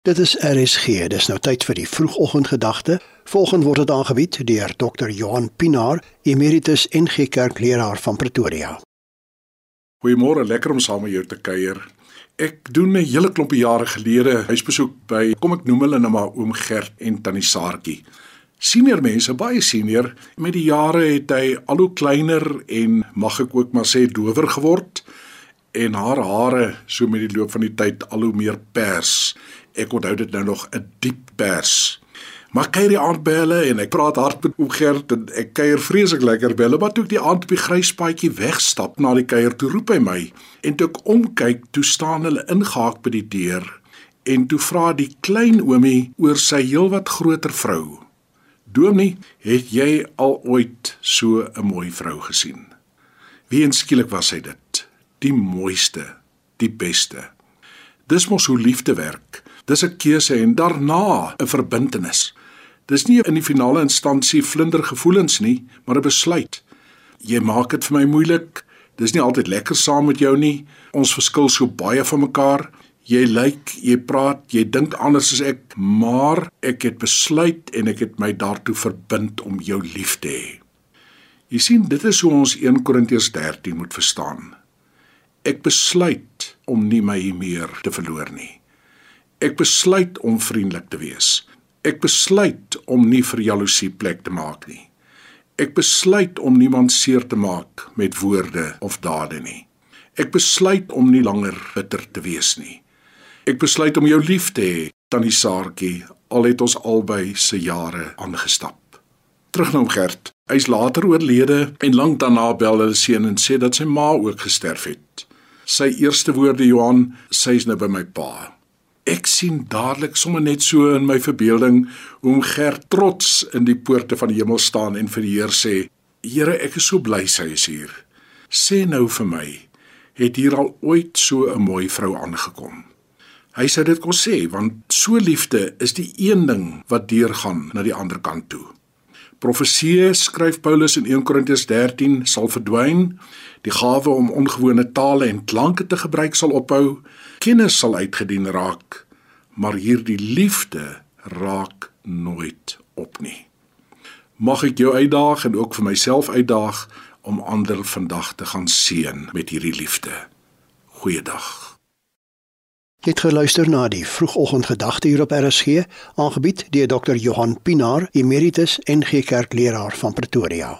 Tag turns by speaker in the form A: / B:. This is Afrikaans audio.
A: Dit is RSG. Dis nou tyd vir die vroegoggendgedagte. Volgende word dit aangebied deur Dr. Johan Pinaar, Emeritus NG Kerkleraar van Pretoria.
B: Goeiemôre, lekker om saam met jou te kuier. Ek doen 'n hele klompie jare gelede huisbesoek by kom ek noem hulle nou maar oom Gert en tannie Saartjie. Senior mense, baie senior. Met die jare het hy al hoe kleiner en mag ek ook maar sê dower geword en haar hare so met die loop van die tyd al hoe meer pers Ek onthou dit nou nog 'n diep pers. Maar kuier die aand belle en ek praat hard met oom Gert en ek kuier vreeslik lekker belle, maar toe ek die aand op die gryspaadjie wegstap na die kuier toe roep hy my en toe ek omkyk, toe staan hulle ingehaak by die deur en toe vra die klein oomie oor sy heelwat groter vrou. Dominee, het jy al ooit so 'n mooi vrou gesien? Wie enskielik was sy dit? Die mooiste, die beste. Dis mos hoe liefde werk. Dis 'n keuse en daarna 'n verbintenis. Dis nie in die finale instansie vlinder gevoelens nie, maar 'n besluit. Jy maak dit vir my moeilik. Dis nie altyd lekker saam met jou nie. Ons verskil so baie van mekaar. Jy lyk, jy praat, jy dink anders as ek, maar ek het besluit en ek het my daartoe verbind om jou lief te hê. Jy sien, dit is hoe ons 1 Korintiërs 13 moet verstaan. Ek besluit om nie my meer te verloor nie. Ek besluit om vriendelik te wees. Ek besluit om nie vir jaloesie plek te maak nie. Ek besluit om niemand seer te maak met woorde of dade nie. Ek besluit om nie langer bitter te wees nie. Ek besluit om jou lief te hê, tannie Saartjie, al het ons albei se jare aangestap. Terug na Gert. Hy's later oorlede en lank daarna bel hulle seun en sê dat sy ma ook gesterf het. Sy eerste woorde Johan, sy's nou by my pa. Ek sien dadelik sommer net so in my verbeelding hoe hom Gert trots in die poorte van die hemel staan en vir die Heer sê: "Here, ek is so bly sy is hier. Sê nou vir my, het hier al ooit so 'n mooi vrou aangekom?" Hy sê dit kon sê want so liefde is die een ding wat deurgaan na die ander kant toe. Profesie skryf Paulus in 1 Korintiërs 13 sal verdwyn, die gawe om ongewone tale en klanke te gebruik sal ophou kennis sal uitgedien raak, maar hierdie liefde raak nooit op nie. Mag ek jou uitdaag en ook vir myself uitdaag om ander vandag te gaan seën met hierdie liefde. Goeiedag.
A: Jy het geluister na die vroegoggendgedagte hier op RSG, aangebied deur Dr. Johan Pinaar, Emeritus NG Kerkleraar van Pretoria.